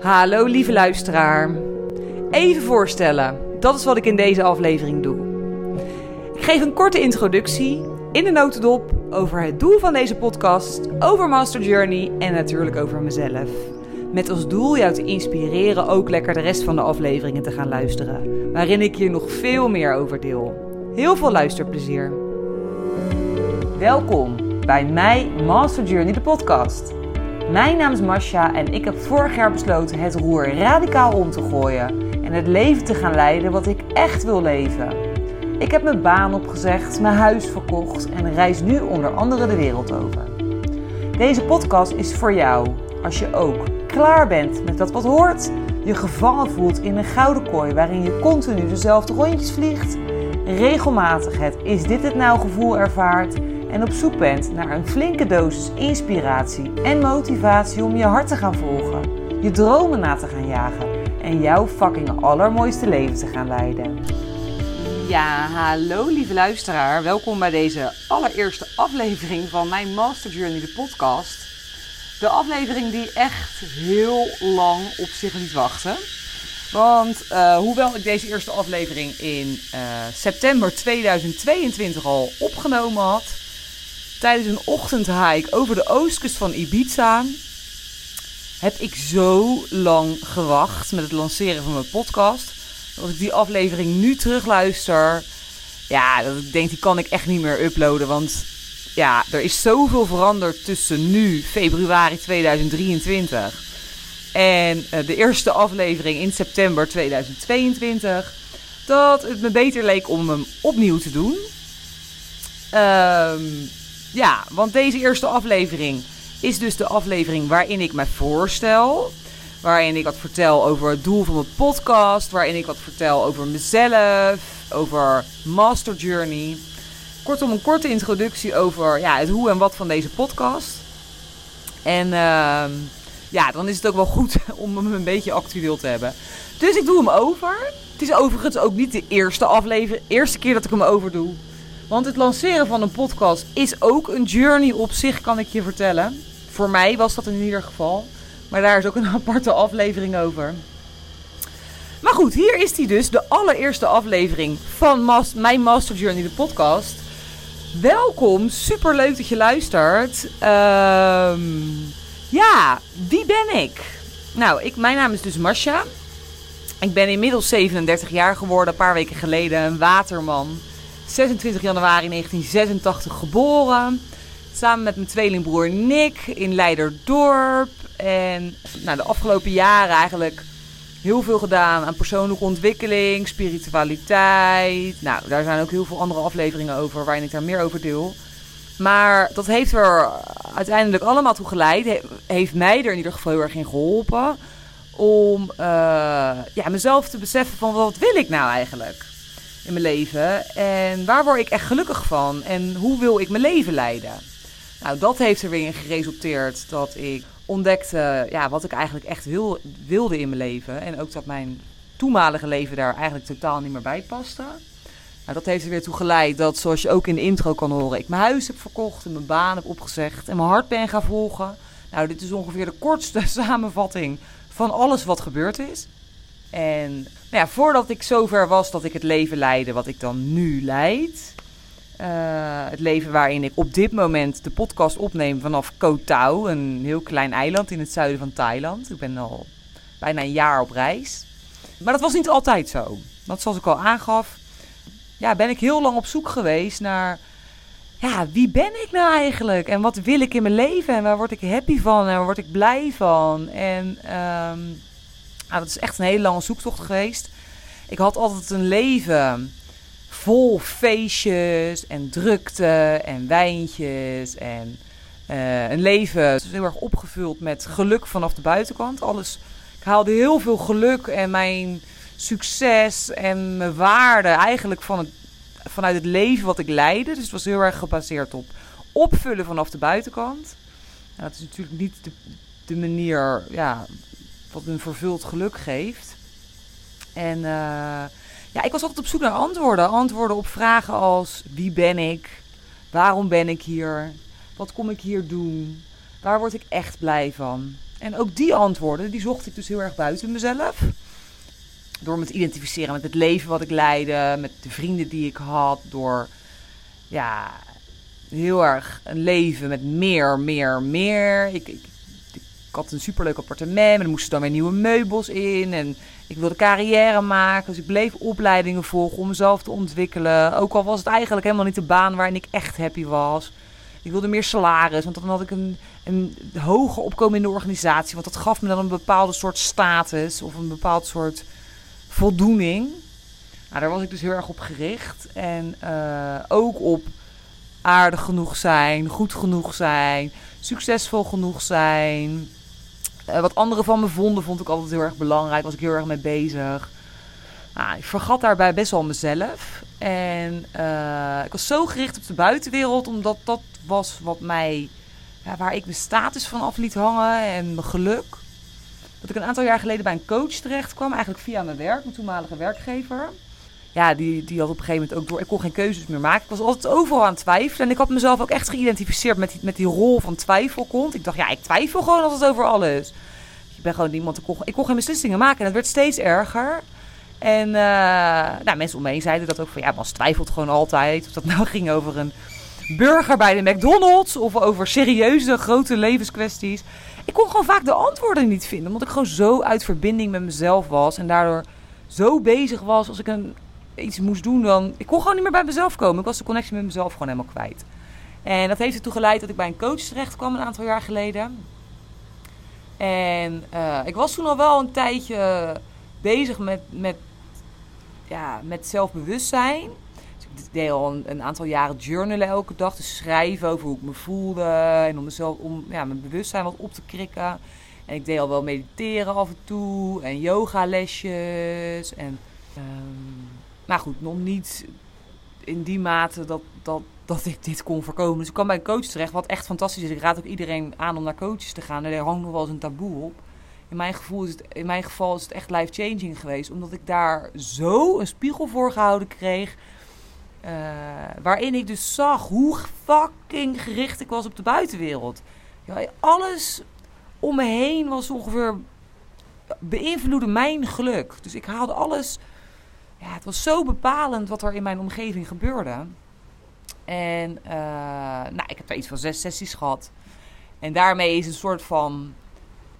Hallo lieve luisteraar. Even voorstellen, dat is wat ik in deze aflevering doe. Ik geef een korte introductie in de notendop over het doel van deze podcast, over Master Journey en natuurlijk over mezelf. Met als doel jou te inspireren ook lekker de rest van de afleveringen te gaan luisteren, waarin ik je nog veel meer over deel. Heel veel luisterplezier. Welkom bij mij Master Journey de podcast. Mijn naam is Masha en ik heb vorig jaar besloten het roer radicaal om te gooien en het leven te gaan leiden wat ik echt wil leven. Ik heb mijn baan opgezegd, mijn huis verkocht en reis nu onder andere de wereld over. Deze podcast is voor jou als je ook klaar bent met dat wat hoort, je gevangen voelt in een gouden kooi waarin je continu dezelfde rondjes vliegt, regelmatig het is dit het nou gevoel ervaart en op zoek bent naar een flinke dosis inspiratie en motivatie om je hart te gaan volgen, je dromen na te gaan jagen en jouw fucking allermooiste leven te gaan leiden. Ja, hallo lieve luisteraar. Welkom bij deze allereerste aflevering van mijn Master Journey, de podcast. De aflevering die echt heel lang op zich liet wachten. Want uh, hoewel ik deze eerste aflevering in uh, september 2022 al opgenomen had, tijdens een ochtendhike over de oostkust van Ibiza, heb ik zo lang gewacht met het lanceren van mijn podcast. Als ik die aflevering nu terugluister, ja, dat ik denk die kan ik echt niet meer uploaden. Want ja, er is zoveel veranderd tussen nu, februari 2023, en uh, de eerste aflevering in september 2022, dat het me beter leek om hem opnieuw te doen. Um, ja, want deze eerste aflevering is dus de aflevering waarin ik me voorstel. Waarin ik wat vertel over het doel van mijn podcast. Waarin ik wat vertel over mezelf. Over Master Journey. Kortom, een korte introductie over ja, het hoe en wat van deze podcast. En uh, ja, dan is het ook wel goed om hem een beetje actueel te hebben. Dus ik doe hem over. Het is overigens ook niet de eerste aflevering, eerste keer dat ik hem over doe. Want het lanceren van een podcast is ook een journey op zich, kan ik je vertellen. Voor mij was dat in ieder geval. Maar daar is ook een aparte aflevering over. Maar goed, hier is die dus, de allereerste aflevering van mijn Master Journey, de podcast. Welkom, super leuk dat je luistert. Ehm, ja, wie ben ik? Nou, ik, mijn naam is dus Masha. Ik ben inmiddels 37 jaar geworden, een paar weken geleden, een waterman. 26 januari 1986 geboren. Samen met mijn tweelingbroer Nick in Leiderdorp. En nou, de afgelopen jaren eigenlijk heel veel gedaan aan persoonlijke ontwikkeling, spiritualiteit. Nou, daar zijn ook heel veel andere afleveringen over waarin ik daar meer over deel. Maar dat heeft er uiteindelijk allemaal toe geleid. Heeft mij er in ieder geval heel erg in geholpen. Om uh, ja, mezelf te beseffen van wat wil ik nou eigenlijk in mijn leven. En waar word ik echt gelukkig van? En hoe wil ik mijn leven leiden? Nou, dat heeft er weer in geresulteerd dat ik ontdekte ja, wat ik eigenlijk echt wil, wilde in mijn leven. En ook dat mijn toenmalige leven daar eigenlijk totaal niet meer bij paste. Nou, dat heeft er weer toe geleid dat, zoals je ook in de intro kan horen, ik mijn huis heb verkocht en mijn baan heb opgezegd en mijn hart ben gaan volgen. Nou, dit is ongeveer de kortste samenvatting van alles wat gebeurd is. En nou ja, voordat ik zover was dat ik het leven leidde wat ik dan nu leid. Uh, het leven waarin ik op dit moment de podcast opneem vanaf Koh Tao, een heel klein eiland in het zuiden van Thailand. Ik ben al bijna een jaar op reis. Maar dat was niet altijd zo. Want zoals ik al aangaf, ja, ben ik heel lang op zoek geweest naar ja, wie ben ik nou eigenlijk? En wat wil ik in mijn leven? En waar word ik happy van? En waar word ik blij van? En um, nou, dat is echt een hele lange zoektocht geweest. Ik had altijd een leven vol feestjes en drukte en wijntjes. En uh, een leven heel erg opgevuld met geluk vanaf de buitenkant. Alles, ik haalde heel veel geluk en mijn succes en mijn waarde eigenlijk van het, vanuit het leven wat ik leidde. Dus het was heel erg gebaseerd op opvullen vanaf de buitenkant. Dat is natuurlijk niet de, de manier ja, wat een vervuld geluk geeft. En uh, ja, ik was altijd op zoek naar antwoorden. Antwoorden op vragen als wie ben ik? Waarom ben ik hier? Wat kom ik hier doen? Waar word ik echt blij van? En ook die antwoorden, die zocht ik dus heel erg buiten mezelf. Door me te identificeren met het leven wat ik leidde, met de vrienden die ik had. Door ja, heel erg een leven met meer, meer, meer. Ik, ik, ik had een superleuk appartement, maar er moesten dan weer nieuwe meubels in. En ik wilde carrière maken, dus ik bleef opleidingen volgen om mezelf te ontwikkelen. Ook al was het eigenlijk helemaal niet de baan waarin ik echt happy was. Ik wilde meer salaris, want dan had ik een, een hoger de organisatie. Want dat gaf me dan een bepaalde soort status of een bepaald soort voldoening. Nou, daar was ik dus heel erg op gericht. En uh, ook op aardig genoeg zijn, goed genoeg zijn, succesvol genoeg zijn. Uh, wat anderen van me vonden, vond ik altijd heel erg belangrijk. Was ik heel erg mee bezig. Nou, ik vergat daarbij best wel mezelf. En uh, ik was zo gericht op de buitenwereld, omdat dat was wat mij, ja, waar ik mijn status van af liet hangen en mijn geluk. Dat ik een aantal jaar geleden bij een coach terecht kwam, eigenlijk via mijn werk, mijn toenmalige werkgever ja, die, die had op een gegeven moment ook door. Ik kon geen keuzes meer maken. Ik was altijd overal aan twijfelen. En ik had mezelf ook echt geïdentificeerd met die, met die rol van twijfelkont. Ik dacht, ja, ik twijfel gewoon altijd over alles. Ik ben gewoon iemand. Ik kon, ik kon geen beslissingen maken. En het werd steeds erger. En uh, nou, mensen om me heen zeiden dat ook van ja, Bas twijfelt gewoon altijd. Of dat nou ging over een burger bij de McDonald's of over serieuze grote levenskwesties. Ik kon gewoon vaak de antwoorden niet vinden, omdat ik gewoon zo uit verbinding met mezelf was en daardoor zo bezig was als ik een iets moest doen, dan. Ik kon gewoon niet meer bij mezelf komen. Ik was de connectie met mezelf gewoon helemaal kwijt. En dat heeft ertoe geleid dat ik bij een coach terecht kwam een aantal jaar geleden. En uh, ik was toen al wel een tijdje bezig met, met, ja, met zelfbewustzijn. Dus ik deed al een, aantal jaren journalen elke dag. Dus schrijven over hoe ik me voelde. En om, mezelf, om ja, mijn bewustzijn wat op te krikken. En ik deed al wel mediteren af en toe. En yogalesjes. En um, maar goed, nog niet in die mate dat, dat, dat ik dit kon voorkomen. Dus ik kwam bij een coach terecht, wat echt fantastisch is. Ik raad ook iedereen aan om naar coaches te gaan. Er hangt nog wel eens een taboe op. In mijn, gevoel is het, in mijn geval is het echt life-changing geweest. Omdat ik daar zo een spiegel voor gehouden kreeg. Uh, waarin ik dus zag hoe fucking gericht ik was op de buitenwereld. Ja, alles om me heen was ongeveer beïnvloedde mijn geluk. Dus ik haalde alles ja, het was zo bepalend wat er in mijn omgeving gebeurde. En uh, nou, ik heb daar iets van zes sessies gehad. En daarmee is een soort van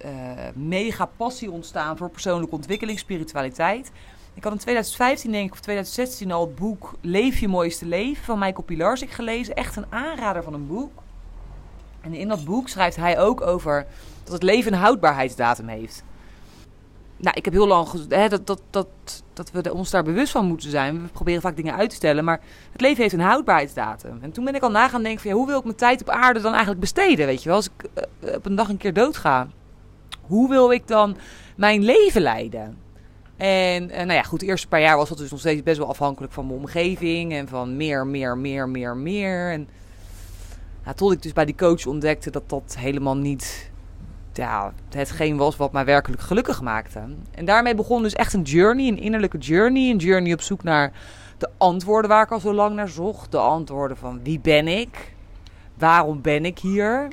uh, mega passie ontstaan voor persoonlijke ontwikkeling, spiritualiteit. Ik had in 2015, denk ik, of 2016 al het boek Leef je mooiste leven van Michael Pilarsik gelezen. Echt een aanrader van een boek. En in dat boek schrijft hij ook over dat het leven een houdbaarheidsdatum heeft nou, ik heb heel lang hè, dat, dat, dat, dat we ons daar bewust van moeten zijn. We proberen vaak dingen uit te stellen, maar het leven heeft een houdbaarheidsdatum. En toen ben ik al na gaan denken van hoe wil ik mijn tijd op aarde dan eigenlijk besteden? Weet je wel, als ik uh, op een dag een keer doodga, hoe wil ik dan mijn leven leiden? En uh, nou ja, goed, eerste paar jaar was dat dus nog steeds best wel afhankelijk van mijn omgeving en van meer, meer, meer, meer, meer. En nou, tot ik dus bij die coach ontdekte dat dat helemaal niet ja, hetgeen was wat mij werkelijk gelukkig maakte. En daarmee begon dus echt een journey, een innerlijke journey. Een journey op zoek naar de antwoorden waar ik al zo lang naar zocht. De antwoorden van wie ben ik? Waarom ben ik hier?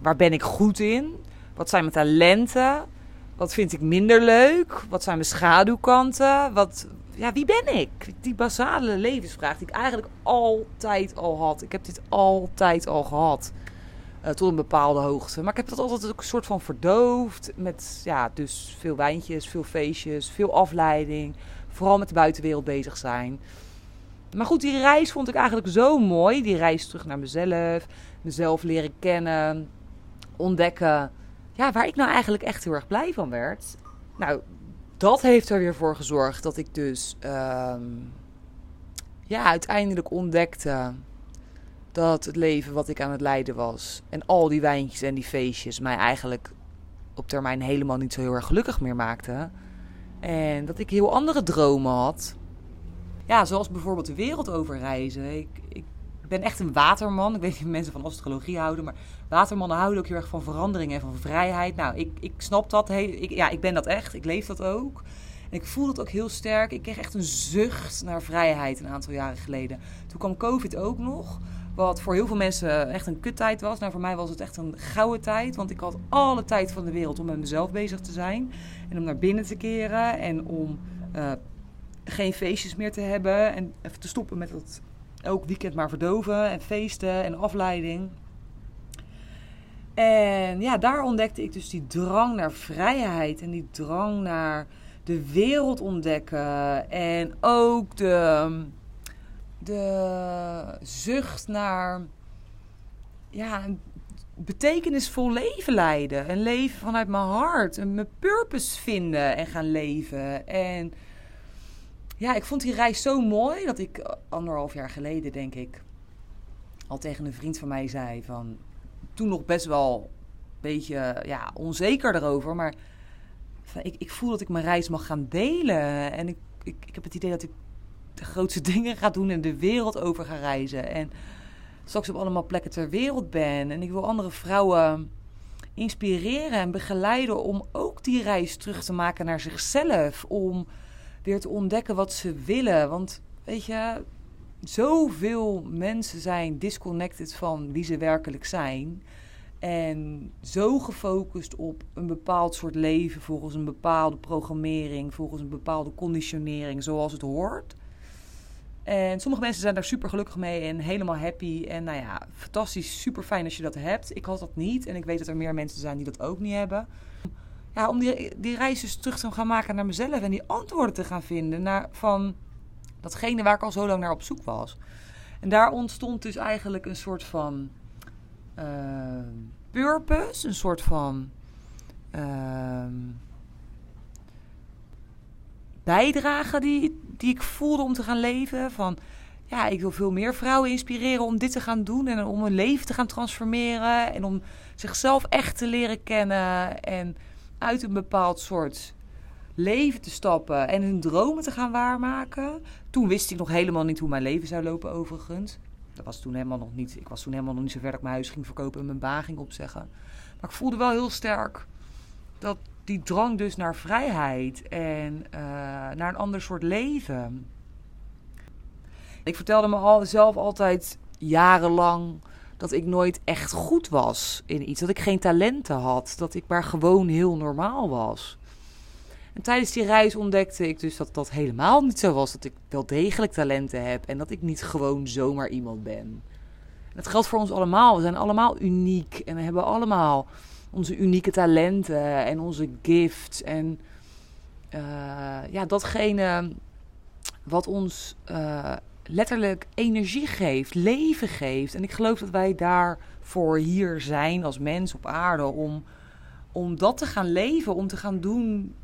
Waar ben ik goed in? Wat zijn mijn talenten? Wat vind ik minder leuk? Wat zijn mijn schaduwkanten? Wat, ja, wie ben ik? Die basale levensvraag die ik eigenlijk altijd al had. Ik heb dit altijd al gehad. Uh, tot een bepaalde hoogte. Maar ik heb dat altijd ook een soort van verdoofd. Met ja, dus veel wijntjes, veel feestjes, veel afleiding. Vooral met de buitenwereld bezig zijn. Maar goed, die reis vond ik eigenlijk zo mooi. Die reis terug naar mezelf. Mezelf leren kennen. Ontdekken. Ja, waar ik nou eigenlijk echt heel erg blij van werd. Nou, dat heeft er weer voor gezorgd dat ik dus. Uh, ja, uiteindelijk ontdekte dat het leven wat ik aan het leiden was en al die wijntjes en die feestjes mij eigenlijk op termijn helemaal niet zo heel erg gelukkig meer maakten. En dat ik heel andere dromen had. Ja, zoals bijvoorbeeld de wereld overreizen. Ik, ik ben echt een waterman. Ik weet niet of mensen van astrologie houden, maar watermannen houden ook heel erg van verandering en van vrijheid. Nou, ik, ik snap dat. Ik, ja, ik ben dat echt. Ik leef dat ook. En ik voel dat ook heel sterk. Ik kreeg echt een zucht naar vrijheid een aantal jaren geleden. Toen kwam COVID ook nog. Wat voor heel veel mensen echt een kuttijd was. Nou, voor mij was het echt een gouden tijd. Want ik had alle tijd van de wereld om met mezelf bezig te zijn. En om naar binnen te keren. En om uh, geen feestjes meer te hebben. En even te stoppen met dat elk weekend maar verdoven. En feesten en afleiding. En ja, daar ontdekte ik dus die drang naar vrijheid. En die drang naar de wereld ontdekken. En ook de, de zucht naar ja, een betekenisvol leven leiden. Een leven vanuit mijn hart. En mijn purpose vinden en gaan leven. En ja, ik vond die reis zo mooi dat ik anderhalf jaar geleden, denk ik, al tegen een vriend van mij zei van... Toen nog best wel een beetje ja, onzeker erover, maar ik, ik voel dat ik mijn reis mag gaan delen. En ik, ik, ik heb het idee dat ik de grootste dingen ga doen en de wereld over ga reizen. En straks op allemaal plekken ter wereld ben. En ik wil andere vrouwen inspireren en begeleiden om ook die reis terug te maken naar zichzelf. Om weer te ontdekken wat ze willen. Want weet je, zoveel mensen zijn disconnected van wie ze werkelijk zijn. En zo gefocust op een bepaald soort leven, volgens een bepaalde programmering, volgens een bepaalde conditionering, zoals het hoort. En sommige mensen zijn daar super gelukkig mee en helemaal happy. En nou ja, fantastisch, super fijn als je dat hebt. Ik had dat niet en ik weet dat er meer mensen zijn die dat ook niet hebben. Ja, om die, die reis dus terug te gaan maken naar mezelf en die antwoorden te gaan vinden naar, van datgene waar ik al zo lang naar op zoek was. En daar ontstond dus eigenlijk een soort van uh, purpose, een soort van uh, bijdrage die, die ik voelde om te gaan leven. Van ja, ik wil veel meer vrouwen inspireren om dit te gaan doen en om hun leven te gaan transformeren en om zichzelf echt te leren kennen en uit een bepaald soort leven te stappen en hun dromen te gaan waarmaken. Toen wist ik nog helemaal niet hoe mijn leven zou lopen, overigens. Dat was toen helemaal nog niet. Ik was toen helemaal nog niet zo ver dat ik mijn huis ging verkopen en mijn baan ging opzeggen. Maar ik voelde wel heel sterk dat die drang dus naar vrijheid en uh, naar een ander soort leven. Ik vertelde me al, zelf altijd jarenlang dat ik nooit echt goed was in iets. Dat ik geen talenten had. Dat ik maar gewoon heel normaal was. En tijdens die reis ontdekte ik dus dat dat helemaal niet zo was. Dat ik wel degelijk talenten heb en dat ik niet gewoon zomaar iemand ben. En dat geldt voor ons allemaal. We zijn allemaal uniek en we hebben allemaal onze unieke talenten en onze gifts. En uh, ja, datgene wat ons uh, letterlijk energie geeft, leven geeft. En ik geloof dat wij daarvoor hier zijn als mens op aarde om, om dat te gaan leven, om te gaan doen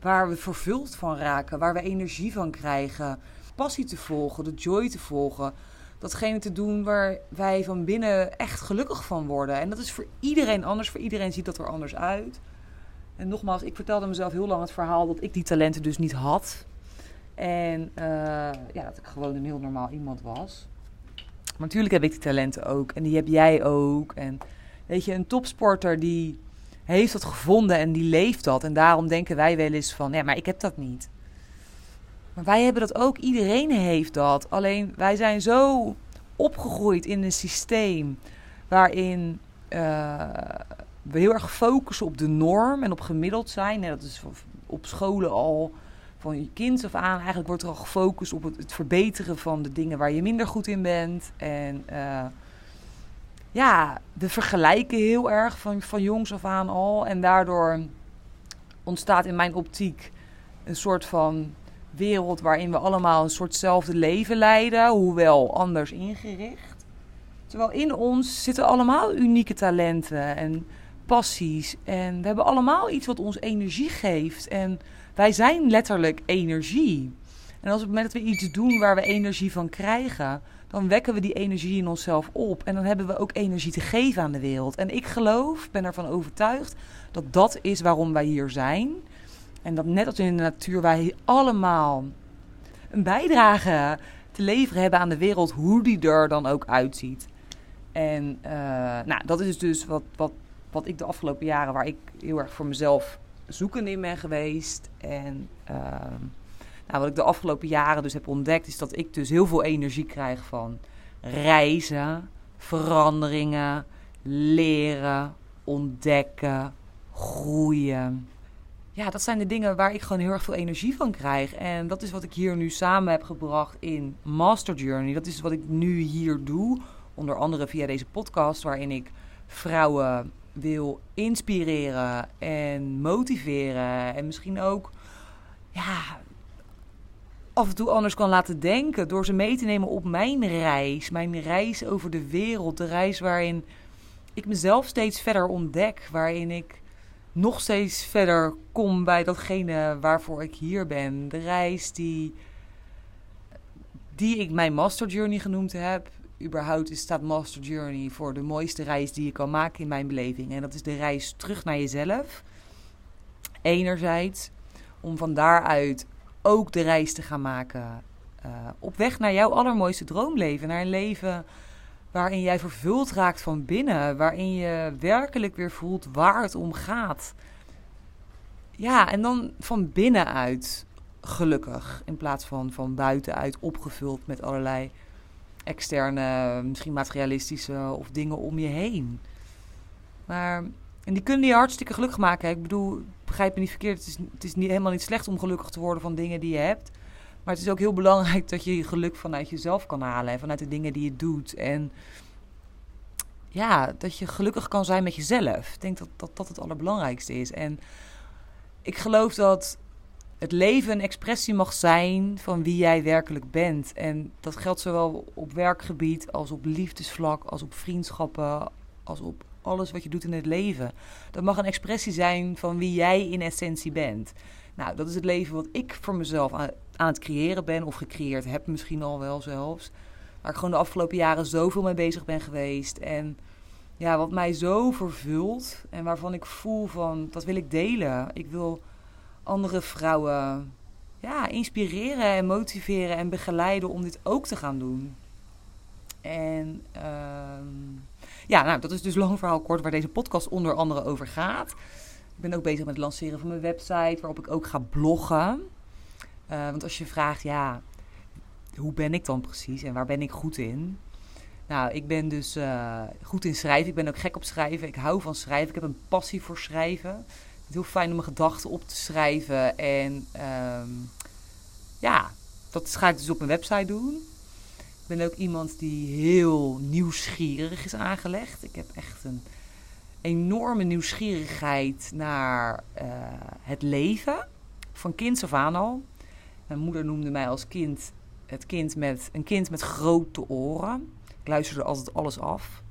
waar we vervuld van raken, waar we energie van krijgen. Passie te volgen, de joy te volgen. Datgene te doen waar wij van binnen echt gelukkig van worden. En dat is voor iedereen anders. Voor iedereen ziet dat er anders uit. En nogmaals, ik vertelde mezelf heel lang het verhaal dat ik die talenten dus niet had. En uh, ja, dat ik gewoon een heel normaal iemand was. Maar natuurlijk heb ik die talenten ook. En die heb jij ook. En weet je, een topsporter die heeft dat gevonden en die leeft dat. En daarom denken wij wel eens van, ja, maar ik heb dat niet. Maar wij hebben dat ook. Iedereen heeft dat. Alleen wij zijn zo opgegroeid in een systeem waarin uh, we heel erg focussen op de norm en op gemiddeld zijn. En dat is op scholen al van je kind af aan. Eigenlijk wordt er al gefocust op het, verbeteren van de dingen waar je minder goed in bent. En uh, ja, we vergelijken heel erg van, van jongs af aan al. En daardoor ontstaat in mijn optiek een soort van wereld waarin we allemaal een soortzelfde leven leiden, hoewel anders ingericht. Terwijl in ons zitten allemaal unieke talenten en passies. En we hebben allemaal iets wat ons energie geeft. En wij zijn letterlijk energie. En als op het moment dat we iets doen waar we energie van krijgen, dan wekken we die energie in onszelf op. En dan hebben we ook energie te geven aan de wereld. En ik geloof, ben ervan overtuigd, dat dat is waarom wij hier zijn. En dat net als in de natuur wij allemaal een bijdrage te leveren hebben aan de wereld, hoe die er dan ook uitziet. En uh, nou, dat is dus wat, wat, wat ik de afgelopen jaren, waar ik heel erg voor mezelf zoekend in ben geweest. En uh, nou, wat ik de afgelopen jaren dus heb ontdekt, is dat ik dus heel veel energie krijg van reizen, veranderingen, leren, ontdekken, groeien. Ja, dat zijn de dingen waar ik gewoon heel erg veel energie van krijg. En dat is wat ik hier nu samen heb gebracht in Master Journey. Dat is wat ik nu hier doe. Onder andere via deze podcast, waarin ik vrouwen wil inspireren en motiveren. En misschien ook ja, af en toe anders kan laten denken. Door ze mee te nemen op mijn reis. Mijn reis over de wereld. De reis waarin ik mezelf steeds verder ontdek. Waarin ik nog steeds verder kom bij datgene waarvoor ik hier ben. De reis die, die ik mijn Master Journey genoemd heb. Überhaupt staat Master Journey voor de mooiste reis die je kan maken in mijn beleving. En dat is de reis terug naar jezelf. Enerzijds om van daaruit ook de reis te gaan maken. Uh, op weg naar jouw allermooiste droomleven. Naar een leven waarin jij vervuld raakt van binnen. Waarin je werkelijk weer voelt waar het om gaat. Ja, en dan van binnenuit gelukkig. In plaats van van buitenuit opgevuld met allerlei externe, misschien materialistische of dingen om je heen. Maar, en die kunnen je hartstikke gelukkig maken. Ik bedoel, begrijp me niet verkeerd. Het is, het is niet, helemaal niet slecht om gelukkig te worden van dingen die je hebt. Maar het is ook heel belangrijk dat je je geluk vanuit jezelf kan halen. En vanuit de dingen die je doet. En ja, dat je gelukkig kan zijn met jezelf. Ik denk dat dat, dat het allerbelangrijkste is. En ik geloof dat het leven een expressie mag zijn van wie jij werkelijk bent. En dat geldt zowel op werkgebied als op liefdesvlak, als op vriendschappen, als op alles wat je doet in het leven. Dat mag een expressie zijn van wie jij in essentie bent. Nou, dat is het leven wat ik voor mezelf aan, het creëren ben, of gecreëerd heb misschien al wel zelfs. Waar ik gewoon de afgelopen jaren zoveel mee bezig ben geweest. En ja, wat mij zo vervult en waarvan ik voel van, dat wil ik delen. Ik wil andere vrouwen ja, inspireren en motiveren en begeleiden om dit ook te gaan doen. En uh, ja, nou, dat is dus lang verhaal kort waar deze podcast onder andere over gaat. Ik ben ook bezig met het lanceren van mijn website, waarop ik ook ga bloggen. Uh, want als je vraagt, ja, hoe ben ik dan precies en waar ben ik goed in? Nou, ik ben dus uh, goed in schrijven. Ik ben ook gek op schrijven. Ik hou van schrijven. Ik heb een passie voor schrijven. Het is heel fijn om mijn gedachten op te schrijven. En um, ja, dat ga ik dus op mijn website doen. Ik ben ook iemand die heel nieuwsgierig is aangelegd. Ik heb echt een enorme nieuwsgierigheid naar uh, het leven. Van kinds af aan al. Mijn moeder noemde mij als kind het kind met een kind met grote oren. Ik luisterde altijd alles af.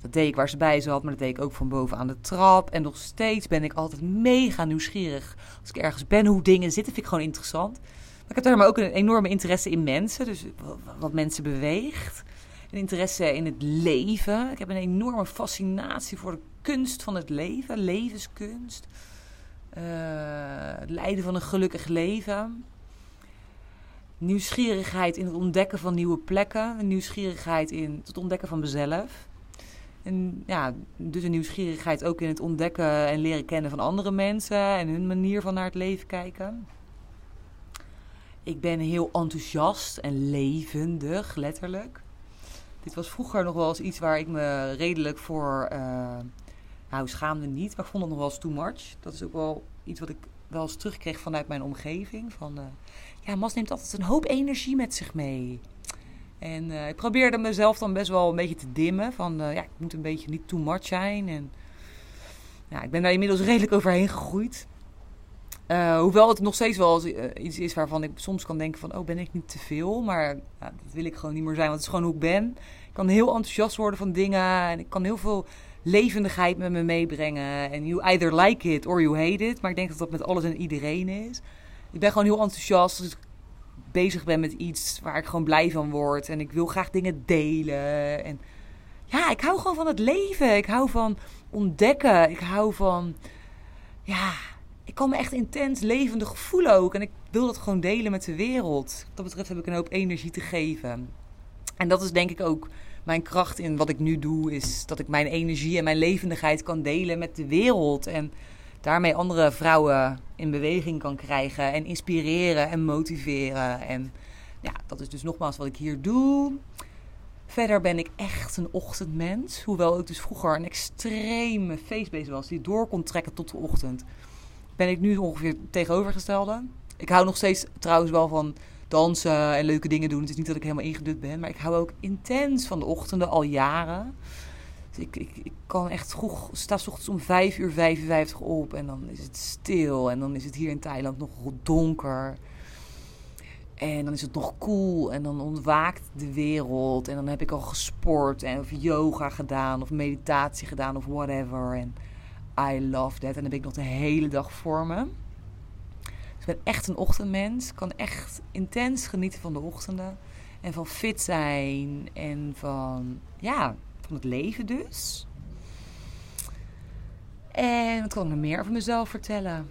Dat deed ik waar ze bij zat, maar dat deed ik ook van boven aan de trap. En nog steeds ben ik altijd mega nieuwsgierig. Als ik ergens ben, hoe dingen zitten, vind ik gewoon interessant. Maar ik heb daar maar ook een enorme interesse in mensen. Dus wat mensen beweegt. Een interesse in het leven. Ik heb een enorme fascinatie voor de kunst van het leven. Levenskunst. Uh, het leiden van een gelukkig leven nieuwsgierigheid in het ontdekken van nieuwe plekken. Nieuwsgierigheid in het ontdekken van mezelf. En ja, dus een nieuwsgierigheid ook in het ontdekken en leren kennen van andere mensen en hun manier van naar het leven kijken. Ik ben heel enthousiast en levendig, letterlijk. Dit was vroeger nog wel eens iets waar ik me redelijk voor. Uh, schaamde niet, maar ik vond het nog wel eens too much. Dat is ook wel iets wat ik wel eens terugkreeg vanuit mijn omgeving. Van, uh, ja, Mas neemt altijd een hoop energie met zich mee. En uh, ik probeerde mezelf dan best wel een beetje te dimmen. Van ja, ik moet een beetje niet too much zijn. En ja, ik ben daar inmiddels redelijk overheen gegroeid. Uh, hoewel het nog steeds wel iets is waarvan ik soms kan denken van... oh, ben ik niet te veel? Maar dat wil ik gewoon niet meer zijn, want het is gewoon hoe ik ben. Ik kan heel enthousiast worden van dingen. En ik kan heel veel levendigheid met me meebrengen. En you either like it or you hate it. Maar ik denk dat dat met alles en iedereen is ik ben gewoon heel enthousiast als ik bezig ben met iets waar ik gewoon blij van word. En ik wil graag dingen delen. En ja, ik hou gewoon van het leven. Ik hou van ontdekken. Ik hou van, ja, ik kan me echt intens levendig voelen ook. En ik wil dat gewoon delen met de wereld. Wat dat betreft heb ik een hoop energie te geven. En dat is denk ik ook mijn kracht in wat ik nu doe. Is dat ik mijn energie en mijn levendigheid kan delen met de wereld. En daarmee andere vrouwen in beweging kan krijgen en inspireren en motiveren. En ja, dat is dus nogmaals wat ik hier doe. Verder ben ik echt een ochtendmens. Hoewel ik dus vroeger een extreme feestbeest was die door kon trekken tot de ochtend. Ben ik nu ongeveer tegenovergestelde. Ik hou nog steeds trouwens wel van dansen en leuke dingen doen. Het is niet dat ik helemaal ingedut ben. Maar ik hou ook intens van de ochtenden al jaren. Dus ik, ik, ik kan echt vroeg, sta ochtends om 5 uur 55 op. En dan is het stil. En dan is het hier in Thailand nog donker. En dan is het nog cool en dan ontwaakt de wereld. En dan heb ik al gesport en of yoga gedaan of meditatie gedaan of whatever. En I love that. En dan heb ik nog de hele dag voor me. Dus ik ben echt een ochtendmens. Ik kan echt intens genieten van de ochtenden. En van fit zijn. En van, ja, van het leven dus. En wat kan ik nog meer over mezelf vertellen?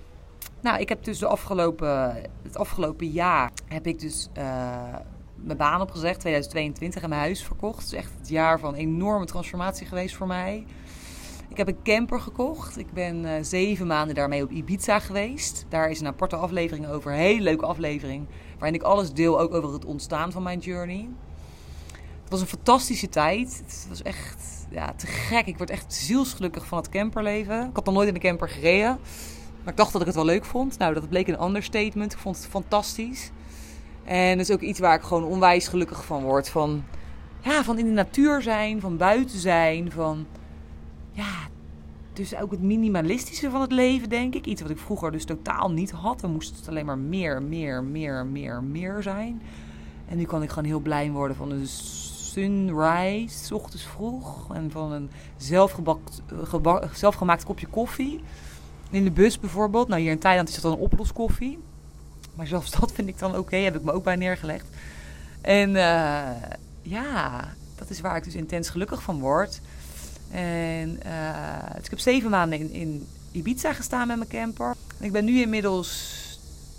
Nou, ik heb dus de afgelopen, het afgelopen jaar heb ik dus uh, mijn baan opgezegd, 2022, en mijn huis verkocht. Het is echt het jaar van enorme transformatie geweest voor mij. Ik heb een camper gekocht. Ik ben uh, zeven maanden daarmee op Ibiza geweest. Daar is een aparte aflevering over. Hele leuke aflevering. Waarin ik alles deel, ook over het ontstaan van mijn journey. Het was een fantastische tijd. Het was echt ja, te gek. Ik word echt zielsgelukkig van het camperleven. Ik had nog nooit in een camper gereden. Maar ik dacht dat ik het wel leuk vond. Nou, dat bleek een understatement. Ik vond het fantastisch. En dat is ook iets waar ik gewoon onwijs gelukkig van word. Van, ja, van in de natuur zijn, van buiten zijn, van... Ja, dus ook het minimalistische van het leven, denk ik. Iets wat ik vroeger dus totaal niet had. Dan moest het alleen maar meer, meer, meer, meer, meer zijn. En nu kan ik gewoon heel blij worden van een sunrise, ochtends vroeg. En van een zelfgemaakt kopje koffie. In de bus bijvoorbeeld. Nou, hier in Thailand is dat dan een oploskoffie. Maar zelfs dat vind ik dan oké. Heb ik me ook bij neergelegd. En uh, ja, dat is waar ik dus intens gelukkig van word. En dus ik heb zeven maanden in, Ibiza gestaan met mijn camper. Ik ben nu inmiddels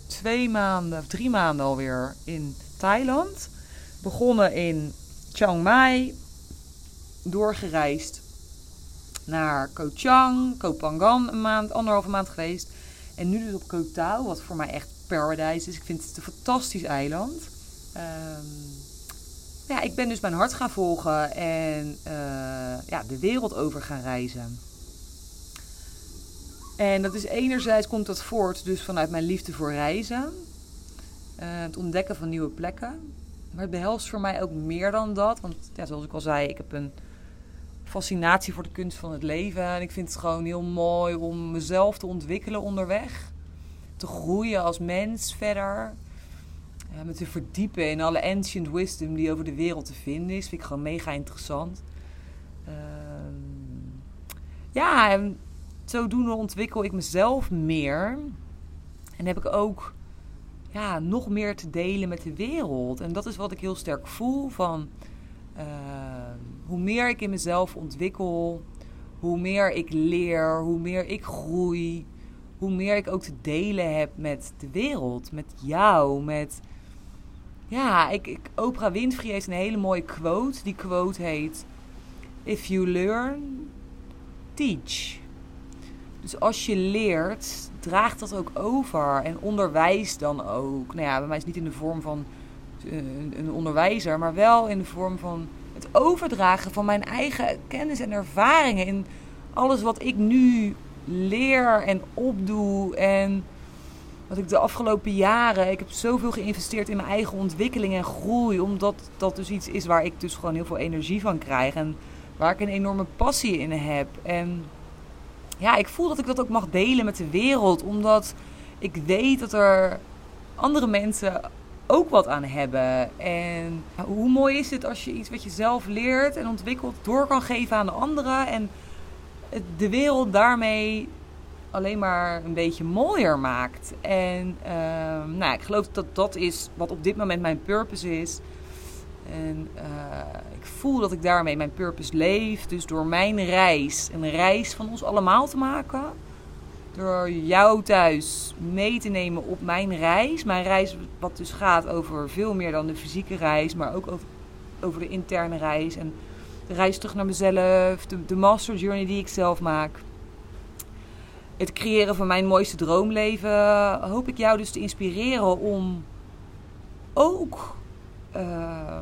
twee maanden of drie maanden alweer in Thailand. Begonnen in Chiang Mai. Doorgereisd naar Koh Chang, Koh Phangan een maand, anderhalve maand geweest. En nu dus op Koh Tao, wat voor mij echt paradise is. Ik vind het een fantastisch eiland. Um, ja, ik ben dus mijn hart gaan volgen en uh, ja, de wereld over gaan reizen. En dat is enerzijds komt dat voort dus vanuit mijn liefde voor reizen. Uh, het ontdekken van nieuwe plekken. Maar het behelst voor mij ook meer dan dat. Want zoals ik al zei, ik heb een fascinatie voor de kunst van het leven. En ik vind het gewoon heel mooi om mezelf te ontwikkelen onderweg. Te groeien als mens verder. Ja, me te verdiepen in alle ancient wisdom die over de wereld te vinden is. Vind ik gewoon mega interessant. Uh, ja, en zodoende ontwikkel ik mezelf meer. En heb ik ook ja, nog meer te delen met de wereld. En dat is wat ik heel sterk voel van... Uh, hoe meer ik in mezelf ontwikkel, hoe meer ik leer, hoe meer ik groei, hoe meer ik ook te delen heb met de wereld, met jou, met. Ja, ik, ik, Oprah Winfrey heeft een hele mooie quote. Die quote heet: If you learn, teach. Dus als je leert, draag dat ook over en onderwijs dan ook. Nou ja, bij mij is het niet in de vorm van eh, een, een onderwijzer, maar wel in de vorm van het overdragen van mijn eigen kennis en ervaringen in alles wat ik nu leer en opdoe en wat ik de afgelopen jaren, ik heb zoveel geïnvesteerd in mijn eigen ontwikkeling en groei, omdat dat dus iets is waar ik dus gewoon heel veel energie van krijg en waar ik een enorme passie in heb. En ja, ik voel dat ik dat ook mag delen met de wereld, omdat ik weet dat er andere mensen ook wat aan hebben. En hoe mooi is het als je iets wat je zelf leert en ontwikkelt door kan geven aan de anderen. En de wereld daarmee alleen maar een beetje mooier maakt. En uh, nou, ik geloof dat dat is wat op dit moment mijn purpose is. En uh, ik voel dat ik daarmee mijn purpose leef. Dus door mijn reis, een reis van ons allemaal te maken door jou thuis mee te nemen op mijn reis. Mijn reis, wat dus gaat over veel meer dan de fysieke reis, maar ook over, over de interne reis. En de reis terug naar mezelf, de, de master journey die ik zelf maak. Het creëren van mijn mooiste droomleven. Hoop ik jou dus te inspireren om ook uh,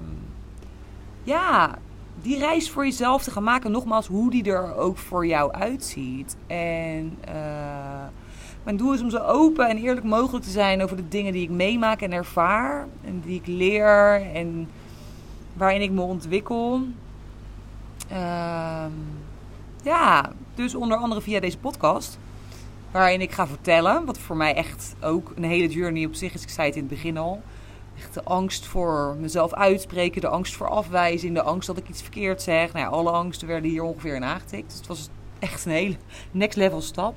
ja, die reis voor jezelf te gaan maken. Nogmaals, hoe die er ook voor jou uitziet. En uh, mijn doel is om zo open en eerlijk mogelijk te zijn over de dingen die ik meemaak en ervaar. En die ik leer en waarin ik me ontwikkel. Uh, ja, dus onder andere via deze podcast. Waarin ik ga vertellen, wat voor mij echt ook een hele journey op zich is. Ik zei het in het begin al. Echt de angst voor mezelf uitspreken, de angst voor afwijzing, de angst dat ik iets verkeerd zeg. Nou ja, alle angsten werden hier ongeveer in aangetikt. Dus het was echt een hele next level stap.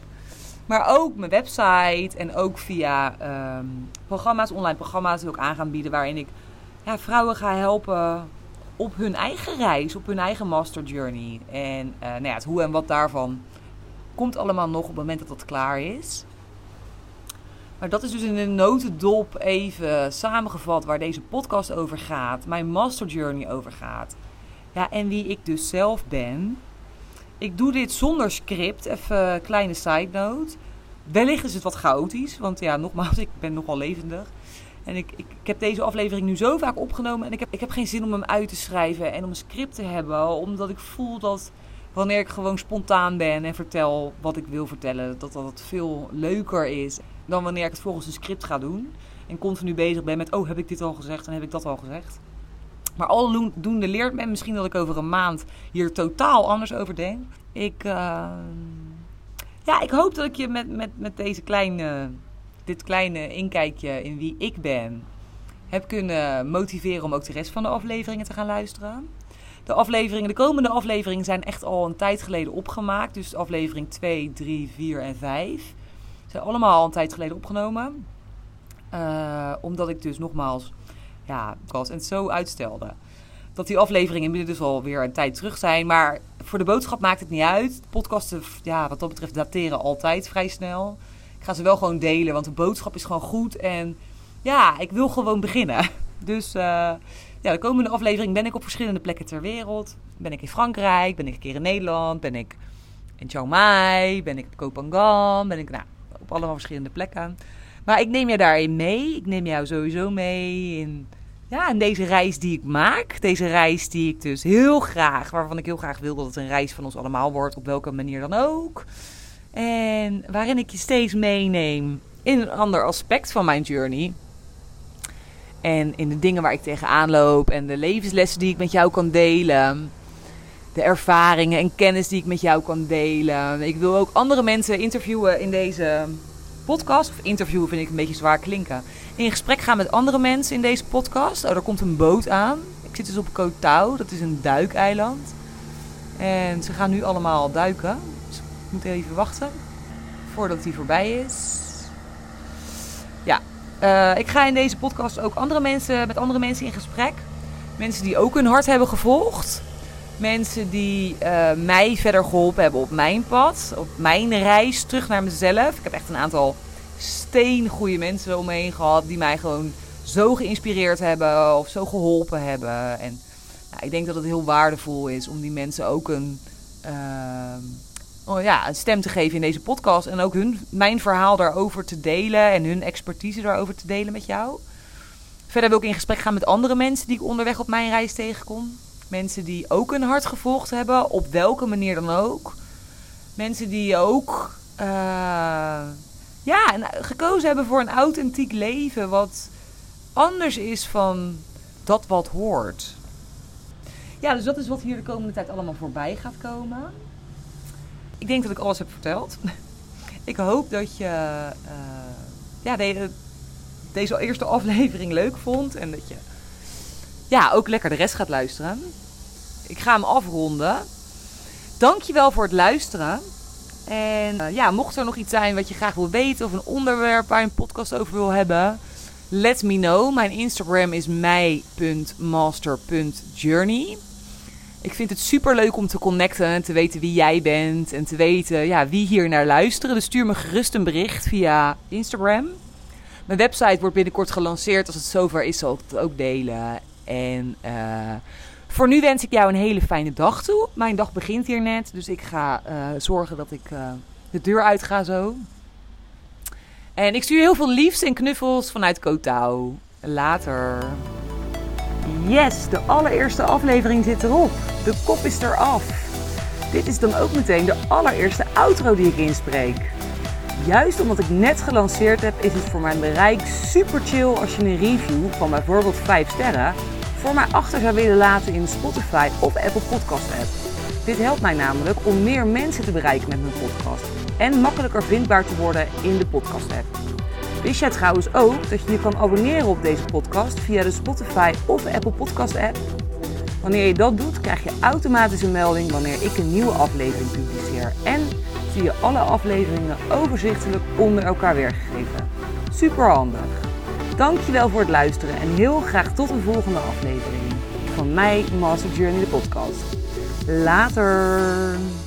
Maar ook mijn website en ook via ehm, programma's, online programma's wil ik aan gaan bieden. Waarin ik ja, vrouwen ga helpen op hun eigen reis, op hun eigen master journey. En uh, nou ja, het hoe en wat daarvan komt allemaal nog op het moment dat dat klaar is. Maar dat is dus in een notendop even samengevat waar deze podcast over gaat. Mijn master journey over gaat. Ja, en wie ik dus zelf ben. Ik doe dit zonder script. Even kleine side note. Wellicht is het wat chaotisch. Want ja, nogmaals, ik ben nogal levendig. En ik, ik, ik, heb deze aflevering nu zo vaak opgenomen. En ik heb, ik heb geen zin om hem uit te schrijven en om een script te hebben. Omdat ik voel dat wanneer ik gewoon spontaan ben en vertel wat ik wil vertellen, dat dat veel leuker is dan wanneer ik het volgens een script ga doen. En continu bezig ben met, oh, heb ik dit al gezegd en heb ik dat al gezegd. Maar aldoende leert men misschien dat ik over een maand hier totaal anders over denk. Ik, uh, ja, ik hoop dat ik je met, met, met deze kleine, dit kleine inkijkje in wie ik ben heb kunnen motiveren om ook de rest van de afleveringen te gaan luisteren. De afleveringen, de komende afleveringen zijn echt al een tijd geleden opgemaakt. Dus aflevering 2, 3, 4 en 5 zijn allemaal al een tijd geleden opgenomen. Uh, omdat ik dus nogmaals, ja, was en zo uitstelde. Dat die afleveringen inmiddels dus alweer een tijd terug zijn. Maar voor de boodschap maakt het niet uit. Podcasten, ja, wat dat betreft, dateren altijd vrij snel. Ik ga ze wel gewoon delen, want de boodschap is gewoon goed. En ja, ik wil gewoon beginnen. Dus uh, ja, de komende aflevering ben ik op verschillende plekken ter wereld. Ben ik in Frankrijk, ben ik een keer in Nederland, ben ik in Chiang Mai, ben ik op Kopangan, ben ik nou, op allemaal verschillende plekken. Maar ik neem je daarin mee. Ik neem jou sowieso mee in, ja, in deze reis die ik maak. Deze reis die ik dus heel graag, waarvan ik heel graag wil dat het een reis van ons allemaal wordt, op welke manier dan ook. En waarin ik je steeds meeneem in een ander aspect van mijn journey. En in de dingen waar ik tegenaan loop en de levenslessen die ik met jou kan delen. De ervaringen en kennis die ik met jou kan delen. Ik wil ook andere mensen interviewen in deze podcast. Of interviewen vind ik een beetje zwaar klinken. In gesprek gaan met andere mensen in deze podcast. Oh, er komt een boot aan. Ik zit dus op Koh. Dat is een duikeiland. En ze gaan nu allemaal duiken. Dus ik moet even wachten voordat die voorbij is. Uh, ik ga in deze podcast ook andere mensen, met andere mensen in gesprek. Mensen die ook hun hart hebben gevolgd. Mensen die uh, mij verder geholpen hebben op mijn pad. Op mijn reis terug naar mezelf. Ik heb echt een aantal steengoede mensen om me heen gehad. Die mij gewoon zo geïnspireerd hebben. Of zo geholpen hebben. En nou, ik denk dat het heel waardevol is om die mensen ook een... Oh ja, een stem te geven in deze podcast. En ook hun, mijn verhaal daarover te delen. En hun expertise daarover te delen met jou. Verder wil ik in gesprek gaan met andere mensen die ik onderweg op mijn reis tegenkom. Mensen die ook een hart gevolgd hebben, op welke manier dan ook. Mensen die ook uh, ja, gekozen hebben voor een authentiek leven. Wat anders is van dat wat hoort. Ja, dus dat is wat hier de komende tijd allemaal voorbij gaat komen ik denk dat ik alles heb verteld. ik hoop dat je uh, ja, de, deze eerste aflevering leuk vond. En dat je ja, ook lekker de rest gaat luisteren. Ik ga hem afronden. Dankjewel voor het luisteren. En uh, ja, mocht er nog iets zijn wat je graag wil weten of een onderwerp waar je een podcast over wil hebben, let me know. Mijn Instagram is mij.master.journey. Ik vind het super leuk om te connecten en te weten wie jij bent. En te weten ja, wie hier naar luisteren. Dus stuur me gerust een bericht via Instagram. Mijn website wordt binnenkort gelanceerd. Als het zover is, zal ik het ook delen. En uh, voor nu wens ik jou een hele fijne dag toe. Mijn dag begint hier net. Dus ik ga uh, zorgen dat ik uh, de deur uit ga zo. En ik stuur heel veel liefs en knuffels vanuit Kotau. Later. Yes, de allereerste aflevering zit erop. De kop is eraf. Dit is dan ook meteen de allereerste outro die ik inspreek. Juist omdat ik net gelanceerd heb, is het voor mijn bereik super chill als je een review van bijvoorbeeld 5 sterren voor mij achter zou willen laten in Spotify of Apple Podcast app. Dit helpt mij namelijk om meer mensen te bereiken met mijn podcast en makkelijker vindbaar te worden in de podcast app. Wist jij trouwens ook dat je je kan abonneren op deze podcast via de Spotify of Apple Podcast app? Wanneer je dat doet, krijg je automatisch een melding wanneer ik een nieuwe aflevering publiceer. En zie je alle afleveringen overzichtelijk onder elkaar weergegeven. Super handig. Dankjewel voor het luisteren en heel graag tot een volgende aflevering van mij, Master Journey de podcast. Later!